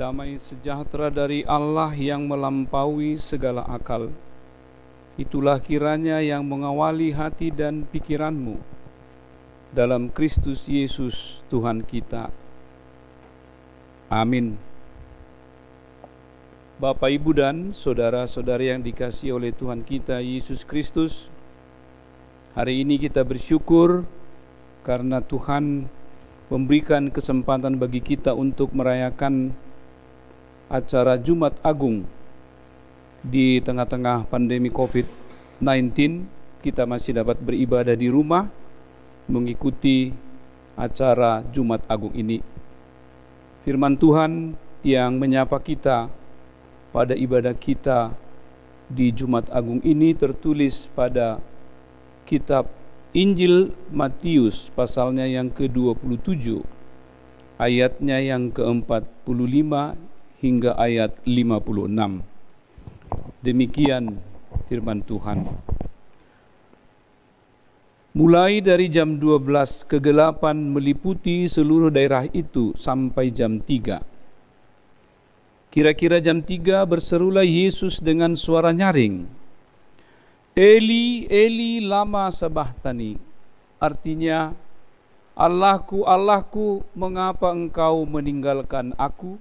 damai sejahtera dari Allah yang melampaui segala akal. Itulah kiranya yang mengawali hati dan pikiranmu dalam Kristus Yesus Tuhan kita. Amin. Bapak, Ibu, dan saudara-saudari yang dikasih oleh Tuhan kita Yesus Kristus, hari ini kita bersyukur karena Tuhan memberikan kesempatan bagi kita untuk merayakan acara Jumat Agung di tengah-tengah pandemi COVID-19 kita masih dapat beribadah di rumah mengikuti acara Jumat Agung ini. Firman Tuhan yang menyapa kita pada ibadah kita di Jumat Agung ini tertulis pada kitab Injil Matius pasalnya yang ke-27 ayatnya yang ke-45 hingga ayat 56. Demikian firman Tuhan. Mulai dari jam 12 kegelapan meliputi seluruh daerah itu sampai jam 3. Kira-kira jam 3 berserulah Yesus dengan suara nyaring. Eli, Eli lama sabahtani. Artinya, Allahku, Allahku, mengapa engkau meninggalkan aku?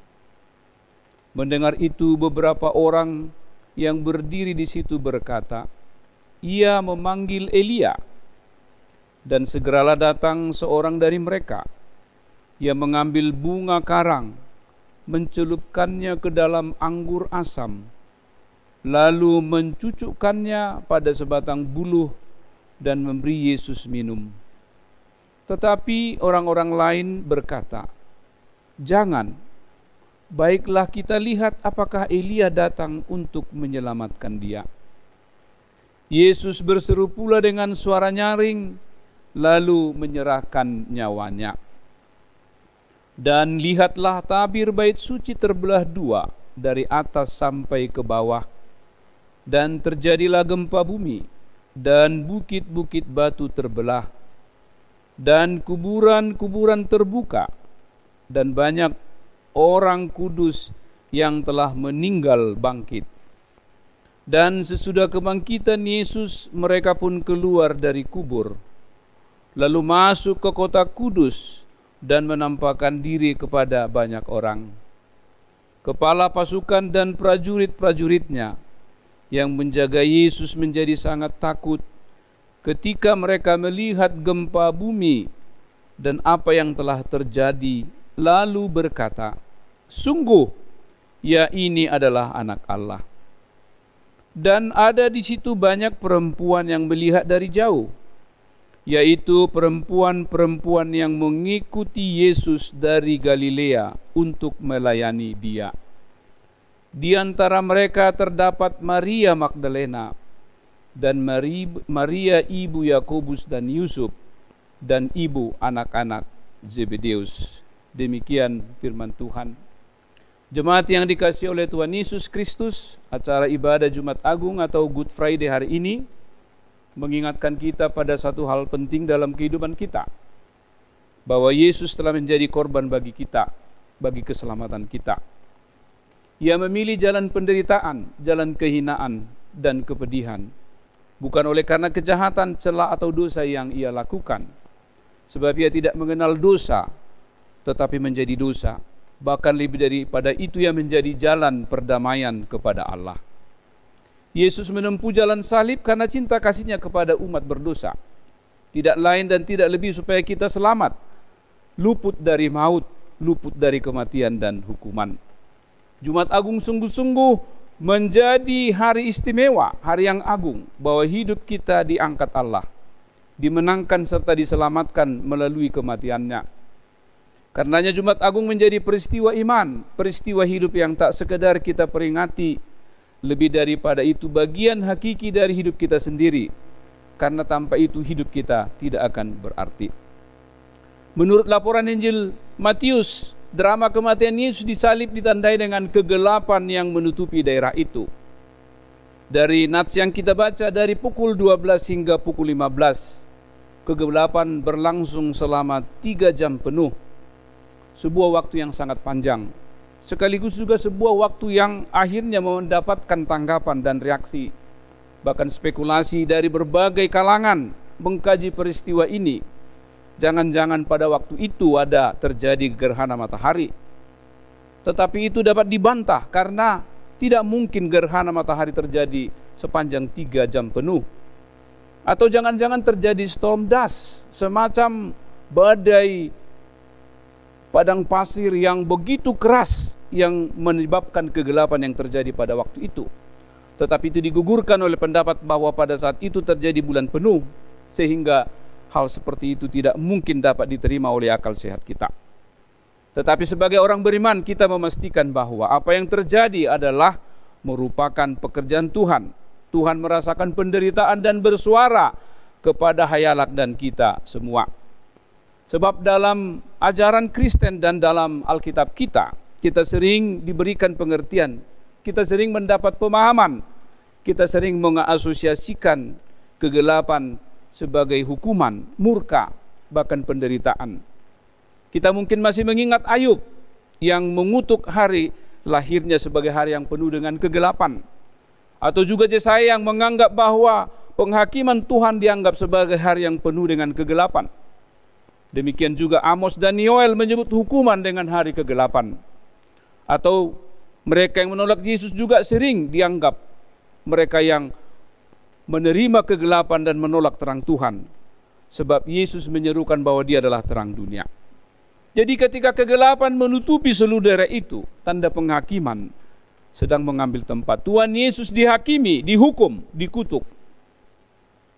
Mendengar itu beberapa orang yang berdiri di situ berkata, ia memanggil Elia. Dan segeralah datang seorang dari mereka yang mengambil bunga karang, mencelupkannya ke dalam anggur asam, lalu mencucukkannya pada sebatang buluh dan memberi Yesus minum. Tetapi orang-orang lain berkata, "Jangan, Baiklah kita lihat apakah Elia datang untuk menyelamatkan dia. Yesus berseru pula dengan suara nyaring, lalu menyerahkan nyawanya. Dan lihatlah tabir bait suci terbelah dua dari atas sampai ke bawah. Dan terjadilah gempa bumi, dan bukit-bukit batu terbelah, dan kuburan-kuburan terbuka, dan banyak orang kudus yang telah meninggal bangkit. Dan sesudah kebangkitan Yesus, mereka pun keluar dari kubur, lalu masuk ke kota kudus dan menampakkan diri kepada banyak orang. Kepala pasukan dan prajurit-prajuritnya yang menjaga Yesus menjadi sangat takut ketika mereka melihat gempa bumi dan apa yang telah terjadi lalu berkata, "Sungguh, ya ini adalah anak Allah." Dan ada di situ banyak perempuan yang melihat dari jauh, yaitu perempuan-perempuan yang mengikuti Yesus dari Galilea untuk melayani Dia. Di antara mereka terdapat Maria Magdalena dan Maria ibu Yakobus dan Yusuf dan ibu anak-anak Zebedeus. Demikian firman Tuhan. Jemaat yang dikasih oleh Tuhan Yesus Kristus, acara ibadah Jumat Agung atau Good Friday hari ini mengingatkan kita pada satu hal penting dalam kehidupan kita. Bahwa Yesus telah menjadi korban bagi kita, bagi keselamatan kita. Ia memilih jalan penderitaan, jalan kehinaan, dan kepedihan. Bukan oleh karena kejahatan, celah atau dosa yang ia lakukan. Sebab ia tidak mengenal dosa, tetapi menjadi dosa. Bahkan lebih daripada itu yang menjadi jalan perdamaian kepada Allah. Yesus menempuh jalan salib karena cinta kasihnya kepada umat berdosa. Tidak lain dan tidak lebih supaya kita selamat. Luput dari maut, luput dari kematian dan hukuman. Jumat Agung sungguh-sungguh menjadi hari istimewa, hari yang agung, bahwa hidup kita diangkat Allah, dimenangkan serta diselamatkan melalui kematiannya Karenanya Jumat Agung menjadi peristiwa iman, peristiwa hidup yang tak sekedar kita peringati, lebih daripada itu bagian hakiki dari hidup kita sendiri. Karena tanpa itu hidup kita tidak akan berarti. Menurut laporan Injil Matius, drama kematian Yesus disalib ditandai dengan kegelapan yang menutupi daerah itu. Dari nats yang kita baca dari pukul 12 hingga pukul 15, kegelapan berlangsung selama tiga jam penuh sebuah waktu yang sangat panjang sekaligus juga sebuah waktu yang akhirnya mendapatkan tanggapan dan reaksi bahkan spekulasi dari berbagai kalangan mengkaji peristiwa ini. Jangan-jangan pada waktu itu ada terjadi gerhana matahari. Tetapi itu dapat dibantah karena tidak mungkin gerhana matahari terjadi sepanjang tiga jam penuh. Atau jangan-jangan terjadi storm dust, semacam badai padang pasir yang begitu keras yang menyebabkan kegelapan yang terjadi pada waktu itu. Tetapi itu digugurkan oleh pendapat bahwa pada saat itu terjadi bulan penuh sehingga hal seperti itu tidak mungkin dapat diterima oleh akal sehat kita. Tetapi sebagai orang beriman kita memastikan bahwa apa yang terjadi adalah merupakan pekerjaan Tuhan. Tuhan merasakan penderitaan dan bersuara kepada hayalak dan kita semua. Sebab dalam ajaran Kristen dan dalam Alkitab kita, kita sering diberikan pengertian kita sering mendapat pemahaman, kita sering mengasosiasikan kegelapan sebagai hukuman, murka, bahkan penderitaan. Kita mungkin masih mengingat Ayub yang mengutuk hari lahirnya sebagai hari yang penuh dengan kegelapan. Atau juga Yesaya yang menganggap bahwa penghakiman Tuhan dianggap sebagai hari yang penuh dengan kegelapan. Demikian juga Amos dan Yoel menyebut hukuman dengan hari kegelapan. Atau mereka yang menolak Yesus juga sering dianggap mereka yang menerima kegelapan dan menolak terang Tuhan. Sebab Yesus menyerukan bahwa dia adalah terang dunia. Jadi ketika kegelapan menutupi seluruh daerah itu, tanda penghakiman sedang mengambil tempat. Tuhan Yesus dihakimi, dihukum, dikutuk.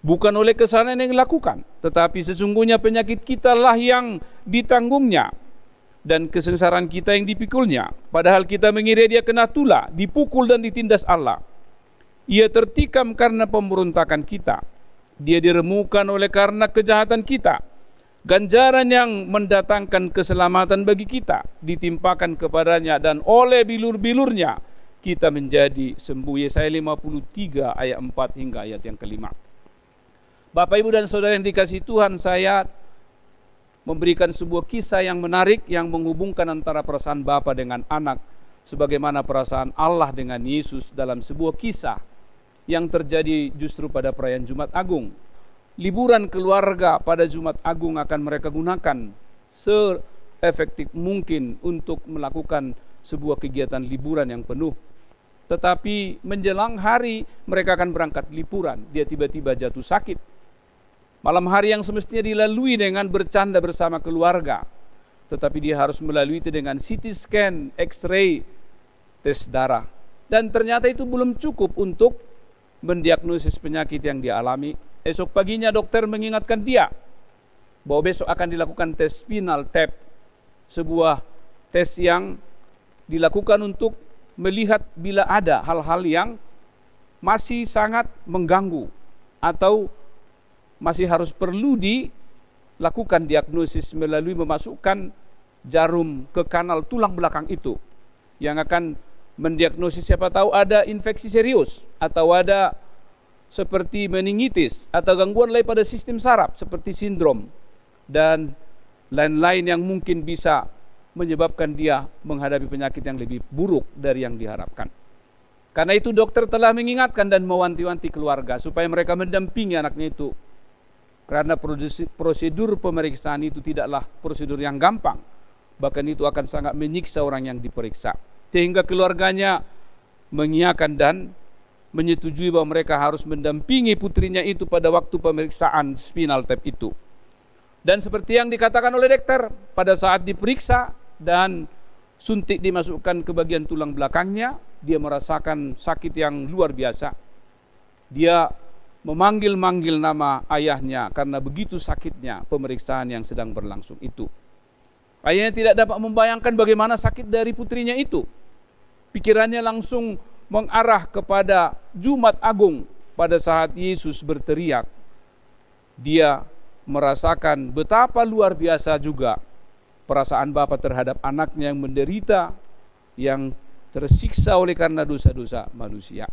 Bukan oleh kesalahan yang dilakukan, tetapi sesungguhnya penyakit kita lah yang ditanggungnya dan kesengsaraan kita yang dipikulnya. Padahal kita mengira dia kena tula, dipukul dan ditindas Allah. Ia tertikam karena pemberontakan kita. Dia diremukan oleh karena kejahatan kita. Ganjaran yang mendatangkan keselamatan bagi kita ditimpakan kepadanya dan oleh bilur-bilurnya kita menjadi sembuh. Yesaya 53 ayat 4 hingga ayat yang kelima. Bapak Ibu dan Saudara yang dikasih Tuhan, saya memberikan sebuah kisah yang menarik yang menghubungkan antara perasaan bapa dengan anak sebagaimana perasaan Allah dengan Yesus dalam sebuah kisah yang terjadi justru pada perayaan Jumat Agung. Liburan keluarga pada Jumat Agung akan mereka gunakan seefektif mungkin untuk melakukan sebuah kegiatan liburan yang penuh. Tetapi menjelang hari mereka akan berangkat liburan, dia tiba-tiba jatuh sakit Malam hari yang semestinya dilalui dengan bercanda bersama keluarga. Tetapi dia harus melalui itu dengan CT scan, X-ray, tes darah. Dan ternyata itu belum cukup untuk mendiagnosis penyakit yang dia alami. Esok paginya dokter mengingatkan dia bahwa besok akan dilakukan tes spinal tap, sebuah tes yang dilakukan untuk melihat bila ada hal-hal yang masih sangat mengganggu atau masih harus perlu dilakukan diagnosis melalui memasukkan jarum ke kanal tulang belakang itu yang akan mendiagnosis siapa tahu ada infeksi serius atau ada seperti meningitis atau gangguan lain pada sistem saraf seperti sindrom dan lain-lain yang mungkin bisa menyebabkan dia menghadapi penyakit yang lebih buruk dari yang diharapkan. Karena itu dokter telah mengingatkan dan mewanti-wanti keluarga supaya mereka mendampingi anaknya itu karena prosedur pemeriksaan itu tidaklah prosedur yang gampang. Bahkan itu akan sangat menyiksa orang yang diperiksa. Sehingga keluarganya mengiakan dan menyetujui bahwa mereka harus mendampingi putrinya itu pada waktu pemeriksaan spinal tap itu. Dan seperti yang dikatakan oleh dokter, pada saat diperiksa dan suntik dimasukkan ke bagian tulang belakangnya, dia merasakan sakit yang luar biasa. Dia memanggil-manggil nama ayahnya karena begitu sakitnya pemeriksaan yang sedang berlangsung itu. Ayahnya tidak dapat membayangkan bagaimana sakit dari putrinya itu. Pikirannya langsung mengarah kepada Jumat Agung pada saat Yesus berteriak. Dia merasakan betapa luar biasa juga perasaan Bapa terhadap anaknya yang menderita, yang tersiksa oleh karena dosa-dosa manusia.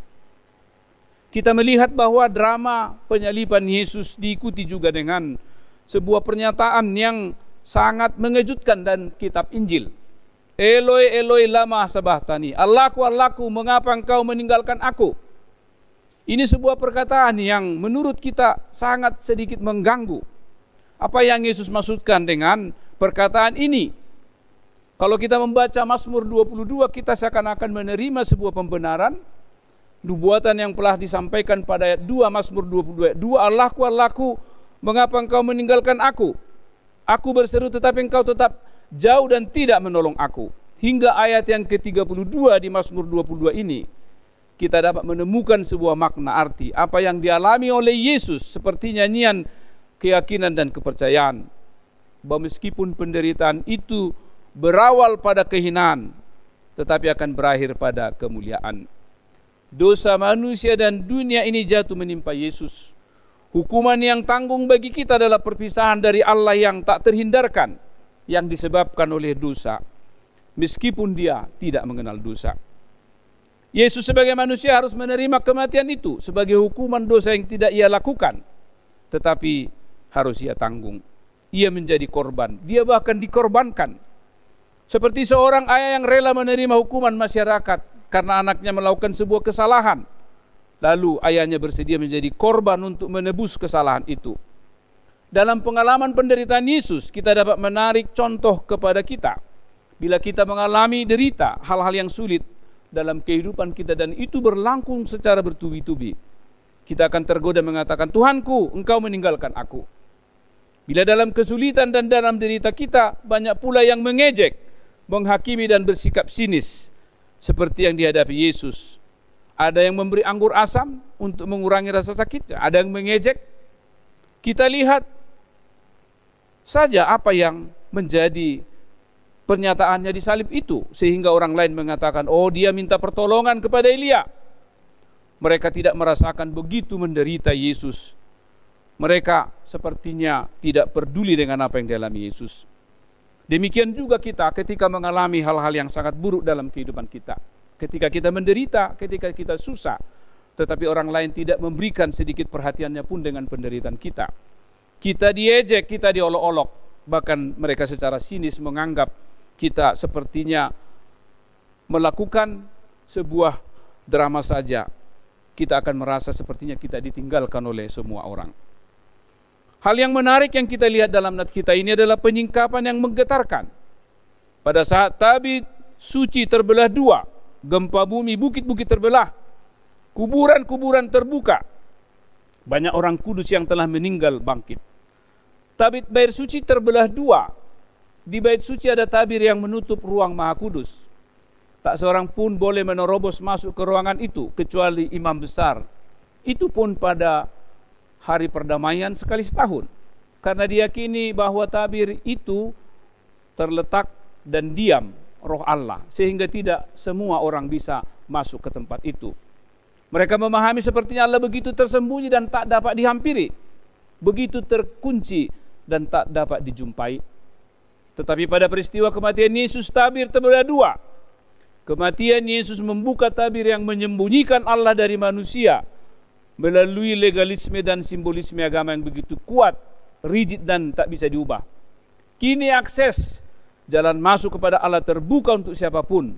Kita melihat bahwa drama penyaliban Yesus diikuti juga dengan sebuah pernyataan yang sangat mengejutkan dan kitab Injil. Eloi Eloi lama sabahtani. Allahku Allahku mengapa engkau meninggalkan aku? Ini sebuah perkataan yang menurut kita sangat sedikit mengganggu. Apa yang Yesus maksudkan dengan perkataan ini? Kalau kita membaca Mazmur 22 kita seakan-akan menerima sebuah pembenaran nubuatan yang telah disampaikan pada ayat 2 Mazmur 22. Dua Allahku Allahku mengapa engkau meninggalkan aku? Aku berseru tetapi engkau tetap jauh dan tidak menolong aku. Hingga ayat yang ke-32 di Mazmur 22 ini, kita dapat menemukan sebuah makna arti apa yang dialami oleh Yesus seperti nyanyian keyakinan dan kepercayaan bahwa meskipun penderitaan itu berawal pada kehinaan tetapi akan berakhir pada kemuliaan. Dosa manusia dan dunia ini jatuh menimpa Yesus. Hukuman yang tanggung bagi kita adalah perpisahan dari Allah yang tak terhindarkan yang disebabkan oleh dosa meskipun dia tidak mengenal dosa. Yesus sebagai manusia harus menerima kematian itu sebagai hukuman dosa yang tidak ia lakukan tetapi harus ia tanggung. Ia menjadi korban, dia bahkan dikorbankan. Seperti seorang ayah yang rela menerima hukuman masyarakat karena anaknya melakukan sebuah kesalahan. Lalu ayahnya bersedia menjadi korban untuk menebus kesalahan itu. Dalam pengalaman penderitaan Yesus, kita dapat menarik contoh kepada kita. Bila kita mengalami derita, hal-hal yang sulit dalam kehidupan kita dan itu berlangsung secara bertubi-tubi. Kita akan tergoda mengatakan, Tuhanku, engkau meninggalkan aku. Bila dalam kesulitan dan dalam derita kita, banyak pula yang mengejek, menghakimi dan bersikap sinis. Seperti yang dihadapi Yesus. Ada yang memberi anggur asam untuk mengurangi rasa sakitnya. Ada yang mengejek. Kita lihat saja apa yang menjadi pernyataannya di salib itu sehingga orang lain mengatakan oh dia minta pertolongan kepada Elia mereka tidak merasakan begitu menderita Yesus mereka sepertinya tidak peduli dengan apa yang dialami Yesus demikian juga kita ketika mengalami hal-hal yang sangat buruk dalam kehidupan kita ketika kita menderita ketika kita susah tetapi orang lain tidak memberikan sedikit perhatiannya pun dengan penderitaan kita kita diejek, kita diolok-olok, bahkan mereka secara sinis menganggap kita sepertinya melakukan sebuah drama saja. Kita akan merasa sepertinya kita ditinggalkan oleh semua orang. Hal yang menarik yang kita lihat dalam nat kita ini adalah penyingkapan yang menggetarkan. Pada saat tabit suci terbelah dua, gempa bumi, bukit-bukit terbelah, kuburan-kuburan terbuka, banyak orang kudus yang telah meninggal bangkit. Tabit bait suci terbelah dua. Di bait suci ada tabir yang menutup ruang maha kudus. Tak seorang pun boleh menerobos masuk ke ruangan itu kecuali imam besar. Itu pun pada hari perdamaian sekali setahun. Karena diyakini bahwa tabir itu terletak dan diam roh Allah sehingga tidak semua orang bisa masuk ke tempat itu. Mereka memahami sepertinya Allah begitu tersembunyi dan tak dapat dihampiri. Begitu terkunci dan tak dapat dijumpai. Tetapi pada peristiwa kematian Yesus tabir terbelah dua. Kematian Yesus membuka tabir yang menyembunyikan Allah dari manusia melalui legalisme dan simbolisme agama yang begitu kuat, rigid dan tak bisa diubah. Kini akses jalan masuk kepada Allah terbuka untuk siapa pun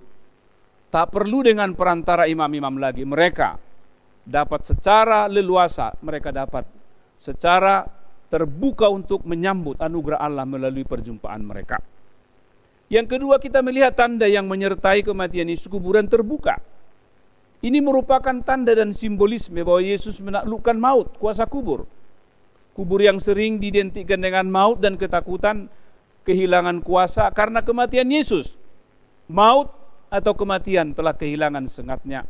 Tak perlu dengan perantara imam-imam lagi. Mereka dapat secara leluasa, mereka dapat secara terbuka untuk menyambut anugerah Allah melalui perjumpaan mereka. Yang kedua kita melihat tanda yang menyertai kematian Yesus kuburan terbuka. Ini merupakan tanda dan simbolisme bahwa Yesus menaklukkan maut, kuasa kubur. Kubur yang sering diidentikan dengan maut dan ketakutan, kehilangan kuasa karena kematian Yesus. Maut atau kematian telah kehilangan sengatnya.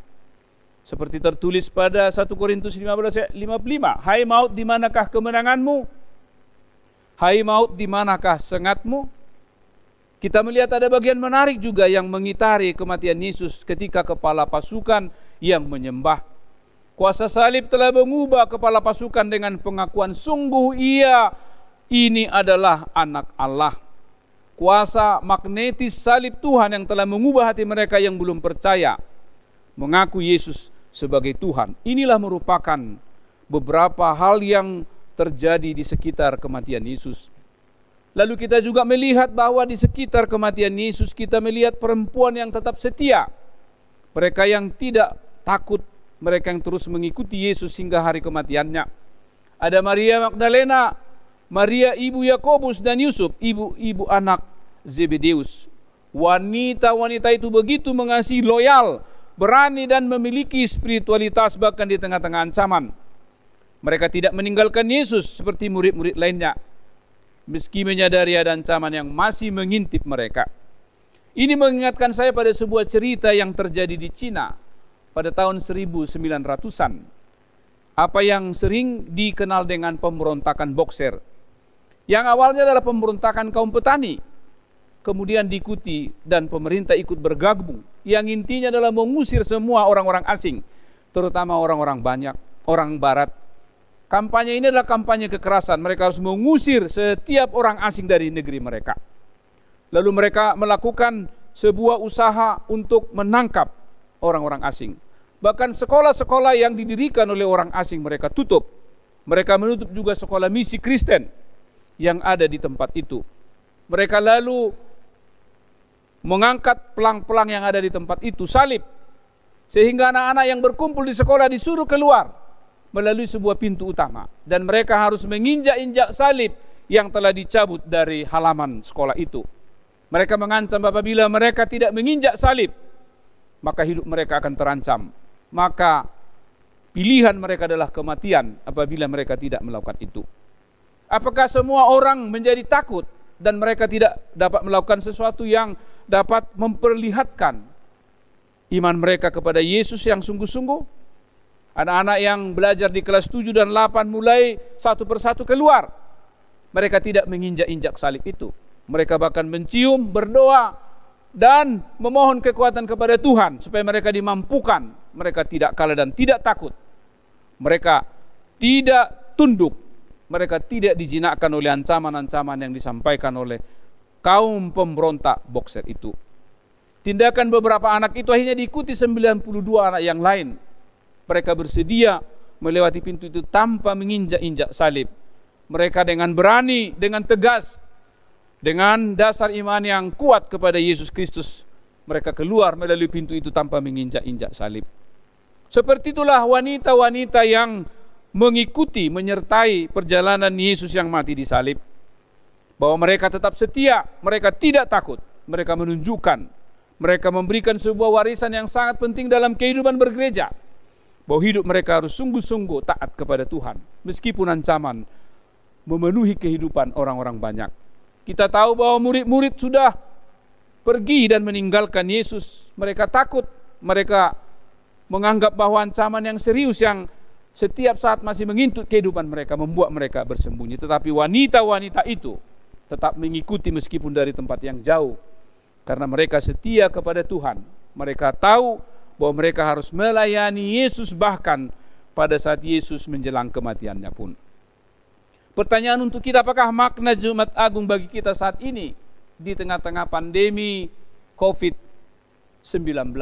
Seperti tertulis pada 1 Korintus 15 55, Hai maut di manakah kemenanganmu? Hai maut di manakah sengatmu? Kita melihat ada bagian menarik juga yang mengitari kematian Yesus ketika kepala pasukan yang menyembah. Kuasa salib telah mengubah kepala pasukan dengan pengakuan sungguh ia ini adalah anak Allah kuasa magnetis salib Tuhan yang telah mengubah hati mereka yang belum percaya mengaku Yesus sebagai Tuhan. Inilah merupakan beberapa hal yang terjadi di sekitar kematian Yesus. Lalu kita juga melihat bahwa di sekitar kematian Yesus kita melihat perempuan yang tetap setia. Mereka yang tidak takut, mereka yang terus mengikuti Yesus hingga hari kematiannya. Ada Maria Magdalena, Maria ibu Yakobus dan Yusuf, ibu-ibu anak Zebedeus. Wanita-wanita itu begitu mengasihi loyal, berani dan memiliki spiritualitas bahkan di tengah-tengah ancaman. Mereka tidak meninggalkan Yesus seperti murid-murid lainnya meski menyadari ada ancaman yang masih mengintip mereka. Ini mengingatkan saya pada sebuah cerita yang terjadi di Cina pada tahun 1900-an. Apa yang sering dikenal dengan pemberontakan Boxer. Yang awalnya adalah pemberontakan kaum petani. Kemudian diikuti dan pemerintah ikut bergabung. Yang intinya adalah mengusir semua orang-orang asing. Terutama orang-orang banyak, orang barat Kampanye ini adalah kampanye kekerasan. Mereka harus mengusir setiap orang asing dari negeri mereka. Lalu mereka melakukan sebuah usaha untuk menangkap orang-orang asing. Bahkan sekolah-sekolah yang didirikan oleh orang asing mereka tutup. Mereka menutup juga sekolah misi Kristen yang ada di tempat itu. Mereka lalu mengangkat pelang-pelang yang ada di tempat itu, salib. Sehingga anak-anak yang berkumpul di sekolah disuruh keluar melalui sebuah pintu utama dan mereka harus menginjak-injak salib yang telah dicabut dari halaman sekolah itu. Mereka mengancam apabila mereka tidak menginjak salib, maka hidup mereka akan terancam. Maka pilihan mereka adalah kematian apabila mereka tidak melakukan itu. Apakah semua orang menjadi takut dan mereka tidak dapat melakukan sesuatu yang dapat memperlihatkan iman mereka kepada Yesus yang sungguh-sungguh? Anak-anak yang belajar di kelas 7 dan 8 mulai satu persatu keluar. Mereka tidak menginjak-injak salib itu. Mereka bahkan mencium, berdoa, dan memohon kekuatan kepada Tuhan supaya mereka dimampukan. Mereka tidak kalah dan tidak takut. Mereka tidak tunduk. Mereka tidak dijinakkan oleh ancaman-ancaman yang disampaikan oleh kaum pemberontak boxer itu. Tindakan beberapa anak itu akhirnya diikuti 92 anak yang lain mereka bersedia melewati pintu itu tanpa menginjak-injak salib. Mereka dengan berani, dengan tegas, dengan dasar iman yang kuat kepada Yesus Kristus, mereka keluar melalui pintu itu tanpa menginjak-injak salib. Seperti itulah wanita-wanita yang mengikuti, menyertai perjalanan Yesus yang mati di salib. Bahwa mereka tetap setia, mereka tidak takut, mereka menunjukkan, mereka memberikan sebuah warisan yang sangat penting dalam kehidupan bergereja bahwa hidup mereka harus sungguh-sungguh taat kepada Tuhan meskipun ancaman memenuhi kehidupan orang-orang banyak. Kita tahu bahwa murid-murid sudah pergi dan meninggalkan Yesus. Mereka takut, mereka menganggap bahwa ancaman yang serius yang setiap saat masih mengintut kehidupan mereka membuat mereka bersembunyi. Tetapi wanita-wanita itu tetap mengikuti meskipun dari tempat yang jauh karena mereka setia kepada Tuhan. Mereka tahu bahwa mereka harus melayani Yesus bahkan pada saat Yesus menjelang kematiannya pun. Pertanyaan untuk kita apakah makna Jumat Agung bagi kita saat ini di tengah-tengah pandemi COVID-19,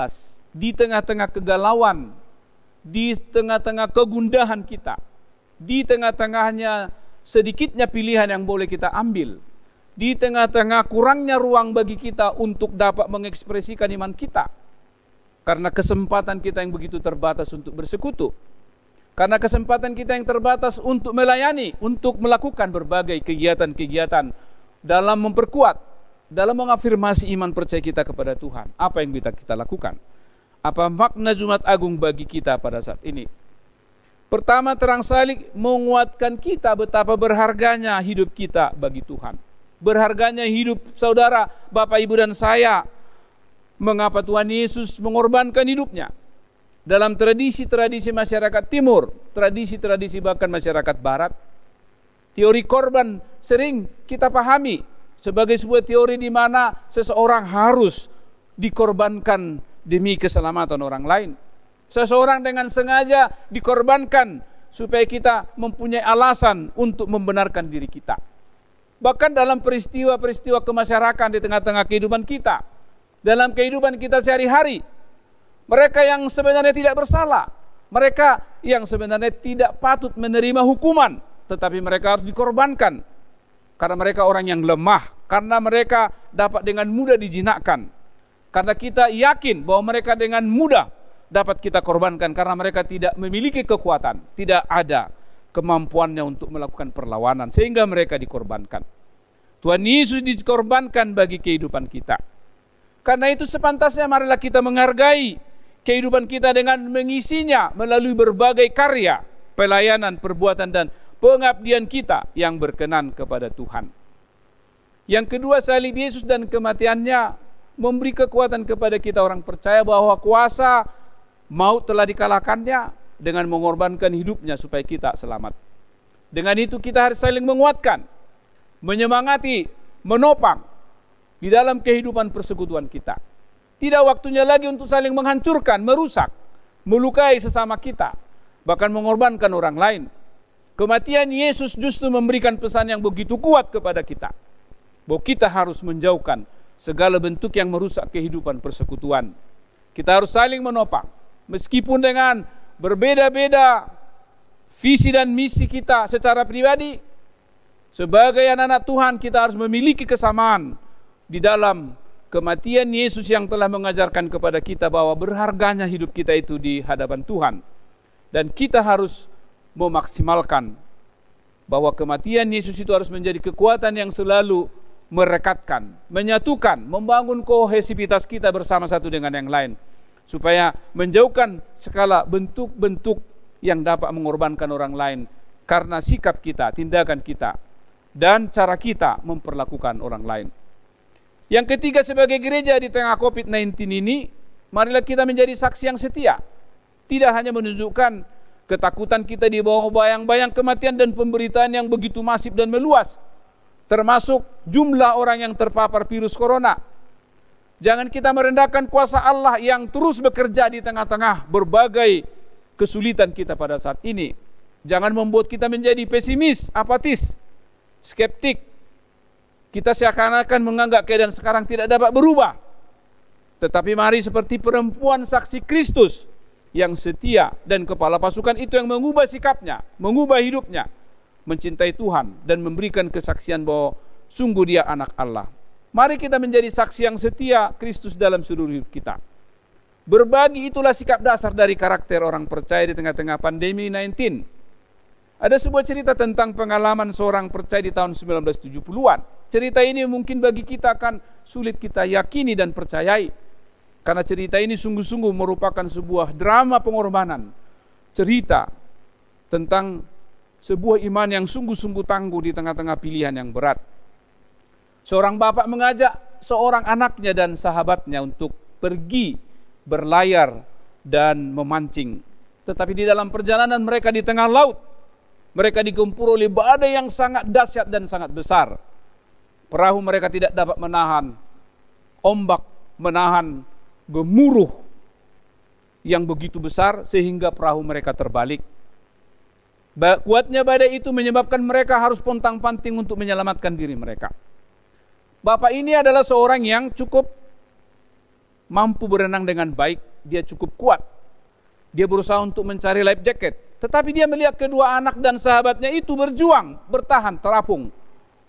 di tengah-tengah kegalauan, di tengah-tengah kegundahan kita, di tengah-tengahnya sedikitnya pilihan yang boleh kita ambil, di tengah-tengah kurangnya ruang bagi kita untuk dapat mengekspresikan iman kita karena kesempatan kita yang begitu terbatas untuk bersekutu. Karena kesempatan kita yang terbatas untuk melayani, untuk melakukan berbagai kegiatan-kegiatan dalam memperkuat, dalam mengafirmasi iman percaya kita kepada Tuhan. Apa yang bisa kita lakukan? Apa makna Jumat Agung bagi kita pada saat ini? Pertama terang salik menguatkan kita betapa berharganya hidup kita bagi Tuhan. Berharganya hidup saudara, Bapak Ibu dan saya mengapa Tuhan Yesus mengorbankan hidupnya. Dalam tradisi-tradisi masyarakat timur, tradisi-tradisi bahkan masyarakat barat, teori korban sering kita pahami sebagai sebuah teori di mana seseorang harus dikorbankan demi keselamatan orang lain. Seseorang dengan sengaja dikorbankan supaya kita mempunyai alasan untuk membenarkan diri kita. Bahkan dalam peristiwa-peristiwa kemasyarakatan di tengah-tengah kehidupan kita, dalam kehidupan kita sehari-hari. Mereka yang sebenarnya tidak bersalah, mereka yang sebenarnya tidak patut menerima hukuman, tetapi mereka harus dikorbankan. karena mereka orang yang lemah, karena mereka dapat dengan mudah dijinakkan. Karena kita yakin bahwa mereka dengan mudah dapat kita korbankan karena mereka tidak memiliki kekuatan, tidak ada kemampuannya untuk melakukan perlawanan sehingga mereka dikorbankan. Tuhan Yesus dikorbankan bagi kehidupan kita. Karena itu sepantasnya marilah kita menghargai kehidupan kita dengan mengisinya melalui berbagai karya, pelayanan, perbuatan dan pengabdian kita yang berkenan kepada Tuhan. Yang kedua salib Yesus dan kematiannya memberi kekuatan kepada kita orang percaya bahwa kuasa maut telah dikalahkannya dengan mengorbankan hidupnya supaya kita selamat. Dengan itu kita harus saling menguatkan, menyemangati, menopang di dalam kehidupan persekutuan kita. Tidak waktunya lagi untuk saling menghancurkan, merusak, melukai sesama kita, bahkan mengorbankan orang lain. Kematian Yesus justru memberikan pesan yang begitu kuat kepada kita. Bahwa kita harus menjauhkan segala bentuk yang merusak kehidupan persekutuan. Kita harus saling menopang. Meskipun dengan berbeda-beda visi dan misi kita secara pribadi, sebagai anak-anak Tuhan kita harus memiliki kesamaan di dalam kematian Yesus yang telah mengajarkan kepada kita bahwa berharganya hidup kita itu di hadapan Tuhan. Dan kita harus memaksimalkan bahwa kematian Yesus itu harus menjadi kekuatan yang selalu merekatkan, menyatukan, membangun kohesivitas kita bersama satu dengan yang lain supaya menjauhkan segala bentuk-bentuk yang dapat mengorbankan orang lain karena sikap kita, tindakan kita dan cara kita memperlakukan orang lain. Yang ketiga sebagai gereja di tengah COVID-19 ini, marilah kita menjadi saksi yang setia. Tidak hanya menunjukkan Ketakutan kita di bawah bayang-bayang kematian dan pemberitaan yang begitu masif dan meluas. Termasuk jumlah orang yang terpapar virus corona. Jangan kita merendahkan kuasa Allah yang terus bekerja di tengah-tengah berbagai kesulitan kita pada saat ini. Jangan membuat kita menjadi pesimis, apatis, skeptik. Kita seakan-akan menganggap keadaan sekarang tidak dapat berubah. Tetapi mari seperti perempuan saksi Kristus yang setia dan kepala pasukan itu yang mengubah sikapnya, mengubah hidupnya, mencintai Tuhan dan memberikan kesaksian bahwa sungguh dia anak Allah. Mari kita menjadi saksi yang setia Kristus dalam seluruh hidup kita. Berbagi itulah sikap dasar dari karakter orang percaya di tengah-tengah pandemi 19. Ada sebuah cerita tentang pengalaman seorang percaya di tahun 1970-an. Cerita ini mungkin bagi kita akan sulit kita yakini dan percayai. Karena cerita ini sungguh-sungguh merupakan sebuah drama pengorbanan. Cerita tentang sebuah iman yang sungguh-sungguh tangguh di tengah-tengah pilihan yang berat. Seorang bapak mengajak seorang anaknya dan sahabatnya untuk pergi berlayar dan memancing. Tetapi di dalam perjalanan mereka di tengah laut, mereka digempur oleh badai yang sangat dahsyat dan sangat besar. Perahu mereka tidak dapat menahan ombak, menahan gemuruh yang begitu besar sehingga perahu mereka terbalik. Kuatnya badai itu menyebabkan mereka harus pontang-panting untuk menyelamatkan diri mereka. Bapak ini adalah seorang yang cukup mampu berenang dengan baik, dia cukup kuat. Dia berusaha untuk mencari life jacket, tetapi dia melihat kedua anak dan sahabatnya itu berjuang, bertahan, terapung.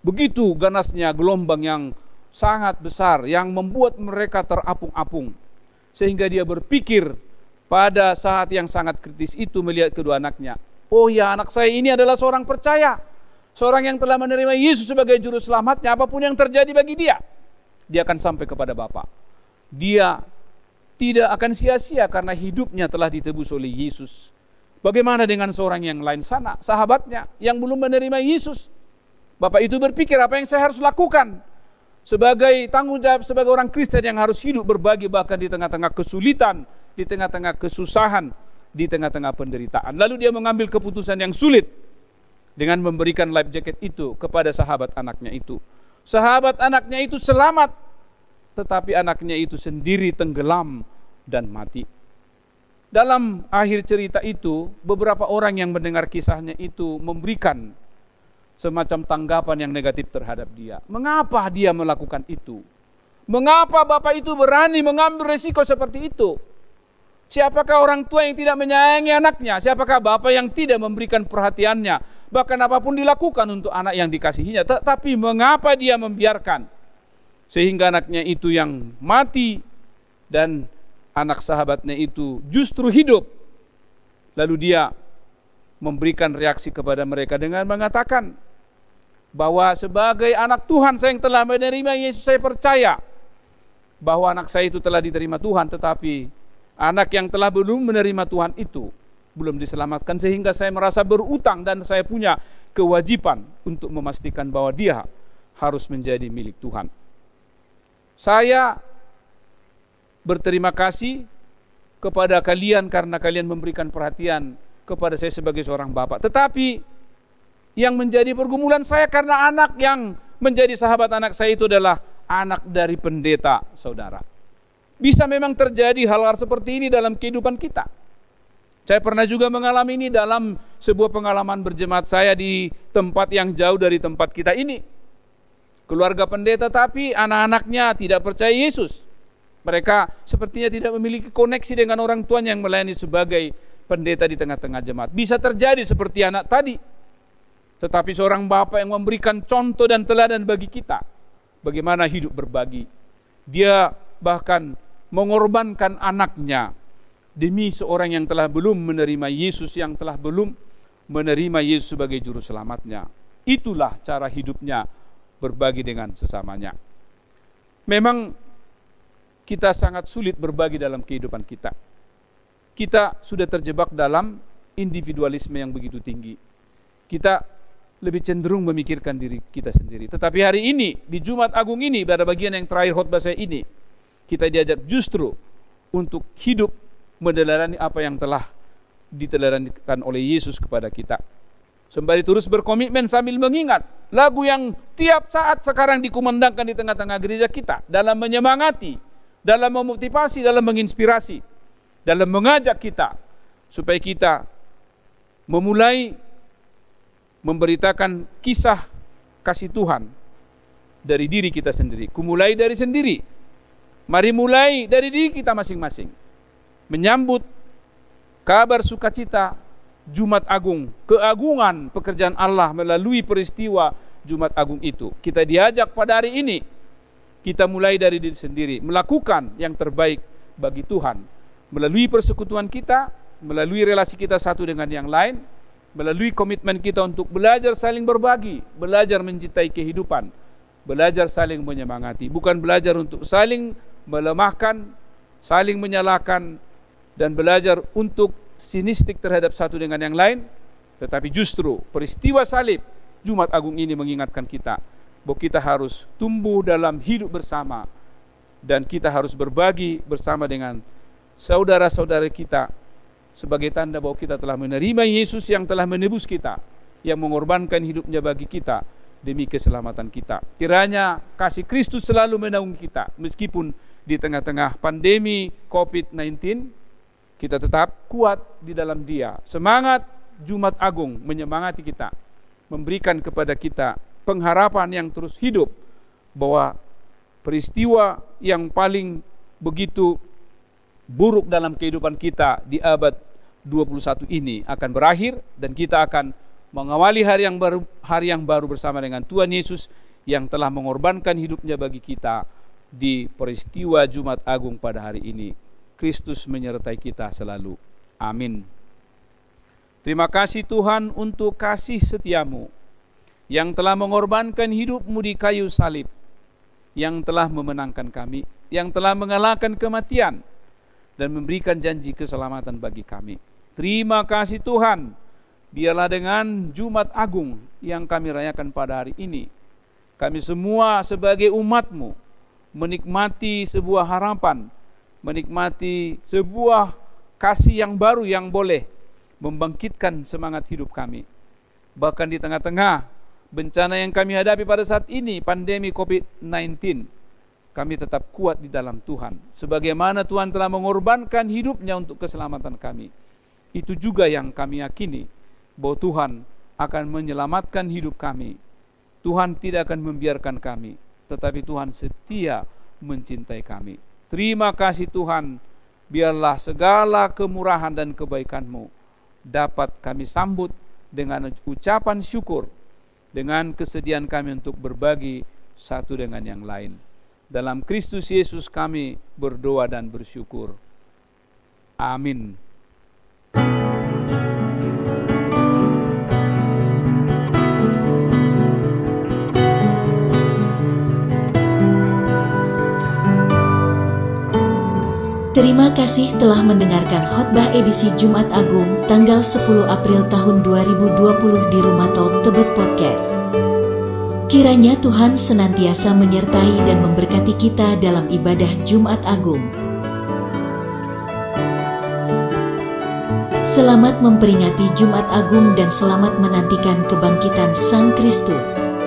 Begitu ganasnya gelombang yang sangat besar yang membuat mereka terapung-apung sehingga dia berpikir pada saat yang sangat kritis itu melihat kedua anaknya. Oh ya anak saya ini adalah seorang percaya. Seorang yang telah menerima Yesus sebagai juru selamatnya apa pun yang terjadi bagi dia. Dia akan sampai kepada Bapa. Dia tidak akan sia-sia karena hidupnya telah ditebus oleh Yesus. Bagaimana dengan seorang yang lain sana, sahabatnya yang belum menerima Yesus? Bapak itu berpikir apa yang saya harus lakukan? sebagai tanggung jawab sebagai orang Kristen yang harus hidup berbagi bahkan di tengah-tengah kesulitan, di tengah-tengah kesusahan, di tengah-tengah penderitaan. Lalu dia mengambil keputusan yang sulit dengan memberikan life jacket itu kepada sahabat anaknya itu. Sahabat anaknya itu selamat, tetapi anaknya itu sendiri tenggelam dan mati. Dalam akhir cerita itu, beberapa orang yang mendengar kisahnya itu memberikan semacam tanggapan yang negatif terhadap dia. Mengapa dia melakukan itu? Mengapa bapak itu berani mengambil resiko seperti itu? Siapakah orang tua yang tidak menyayangi anaknya? Siapakah bapak yang tidak memberikan perhatiannya bahkan apa pun dilakukan untuk anak yang dikasihinya. Tetapi mengapa dia membiarkan sehingga anaknya itu yang mati dan anak sahabatnya itu justru hidup. Lalu dia memberikan reaksi kepada mereka dengan mengatakan bahwa sebagai anak Tuhan saya yang telah menerima Yesus saya percaya bahwa anak saya itu telah diterima Tuhan tetapi anak yang telah belum menerima Tuhan itu belum diselamatkan sehingga saya merasa berutang dan saya punya kewajiban untuk memastikan bahwa dia harus menjadi milik Tuhan. Saya berterima kasih kepada kalian karena kalian memberikan perhatian kepada saya sebagai seorang bapak. Tetapi yang menjadi pergumulan saya karena anak yang menjadi sahabat anak saya itu adalah anak dari pendeta, saudara. Bisa memang terjadi hal-hal seperti ini dalam kehidupan kita. Saya pernah juga mengalami ini dalam sebuah pengalaman berjemaat saya di tempat yang jauh dari tempat kita ini. Keluarga pendeta tapi anak-anaknya tidak percaya Yesus. Mereka sepertinya tidak memiliki koneksi dengan orang tuanya yang melayani sebagai pendeta di tengah-tengah jemaat. Bisa terjadi seperti anak tadi. Tetapi seorang bapak yang memberikan contoh dan teladan bagi kita bagaimana hidup berbagi. Dia bahkan mengorbankan anaknya demi seorang yang telah belum menerima Yesus yang telah belum menerima Yesus sebagai juru selamatnya. Itulah cara hidupnya berbagi dengan sesamanya. Memang kita sangat sulit berbagi dalam kehidupan kita. Kita sudah terjebak dalam individualisme yang begitu tinggi. Kita lebih cenderung memikirkan diri kita sendiri. Tetapi hari ini, di Jumat Agung ini, pada bagian yang terakhir khotbah saya ini, kita diajak justru untuk hidup meneladani apa yang telah diteladanikan oleh Yesus kepada kita. Sembari terus berkomitmen sambil mengingat lagu yang tiap saat sekarang dikumandangkan di tengah-tengah gereja kita dalam menyemangati, dalam memotivasi, dalam menginspirasi, dalam mengajak kita supaya kita memulai memberitakan kisah kasih Tuhan dari diri kita sendiri. Kumulai dari sendiri. Mari mulai dari diri kita masing-masing. Menyambut kabar sukacita Jumat Agung, keagungan pekerjaan Allah melalui peristiwa Jumat Agung itu. Kita diajak pada hari ini, kita mulai dari diri sendiri, melakukan yang terbaik bagi Tuhan. Melalui persekutuan kita, melalui relasi kita satu dengan yang lain, melalui komitmen kita untuk belajar saling berbagi, belajar mencintai kehidupan, belajar saling menyemangati, bukan belajar untuk saling melemahkan, saling menyalahkan, dan belajar untuk sinistik terhadap satu dengan yang lain, tetapi justru peristiwa salib Jumat Agung ini mengingatkan kita bahwa kita harus tumbuh dalam hidup bersama dan kita harus berbagi bersama dengan saudara-saudara kita sebagai tanda bahwa kita telah menerima Yesus yang telah menebus kita, yang mengorbankan hidupnya bagi kita demi keselamatan kita. Kiranya kasih Kristus selalu menaungi kita meskipun di tengah-tengah pandemi COVID-19 kita tetap kuat di dalam Dia. Semangat Jumat Agung menyemangati kita, memberikan kepada kita pengharapan yang terus hidup bahwa peristiwa yang paling begitu buruk dalam kehidupan kita di abad 21 ini akan berakhir dan kita akan mengawali hari yang baru hari yang baru bersama dengan Tuhan Yesus yang telah mengorbankan hidupnya bagi kita di peristiwa Jumat Agung pada hari ini. Kristus menyertai kita selalu. Amin. Terima kasih Tuhan untuk kasih setiamu yang telah mengorbankan hidupmu di kayu salib, yang telah memenangkan kami, yang telah mengalahkan kematian, dan memberikan janji keselamatan bagi kami. Terima kasih Tuhan, biarlah dengan Jumat Agung yang kami rayakan pada hari ini, kami semua sebagai umatmu menikmati sebuah harapan, menikmati sebuah kasih yang baru yang boleh membangkitkan semangat hidup kami. Bahkan di tengah-tengah bencana yang kami hadapi pada saat ini, pandemi COVID-19, kami tetap kuat di dalam Tuhan. Sebagaimana Tuhan telah mengorbankan hidupnya untuk keselamatan kami. Itu juga yang kami yakini bahwa Tuhan akan menyelamatkan hidup kami. Tuhan tidak akan membiarkan kami, tetapi Tuhan setia mencintai kami. Terima kasih Tuhan, biarlah segala kemurahan dan kebaikan-Mu dapat kami sambut dengan ucapan syukur, dengan kesediaan kami untuk berbagi satu dengan yang lain. Dalam Kristus Yesus kami berdoa dan bersyukur. Amin. Terima kasih telah mendengarkan khotbah edisi Jumat Agung tanggal 10 April tahun 2020 di Rumah Talk Tebet Podcast. Kiranya Tuhan senantiasa menyertai dan memberkati kita dalam ibadah Jumat Agung. Selamat memperingati Jumat Agung dan selamat menantikan kebangkitan Sang Kristus.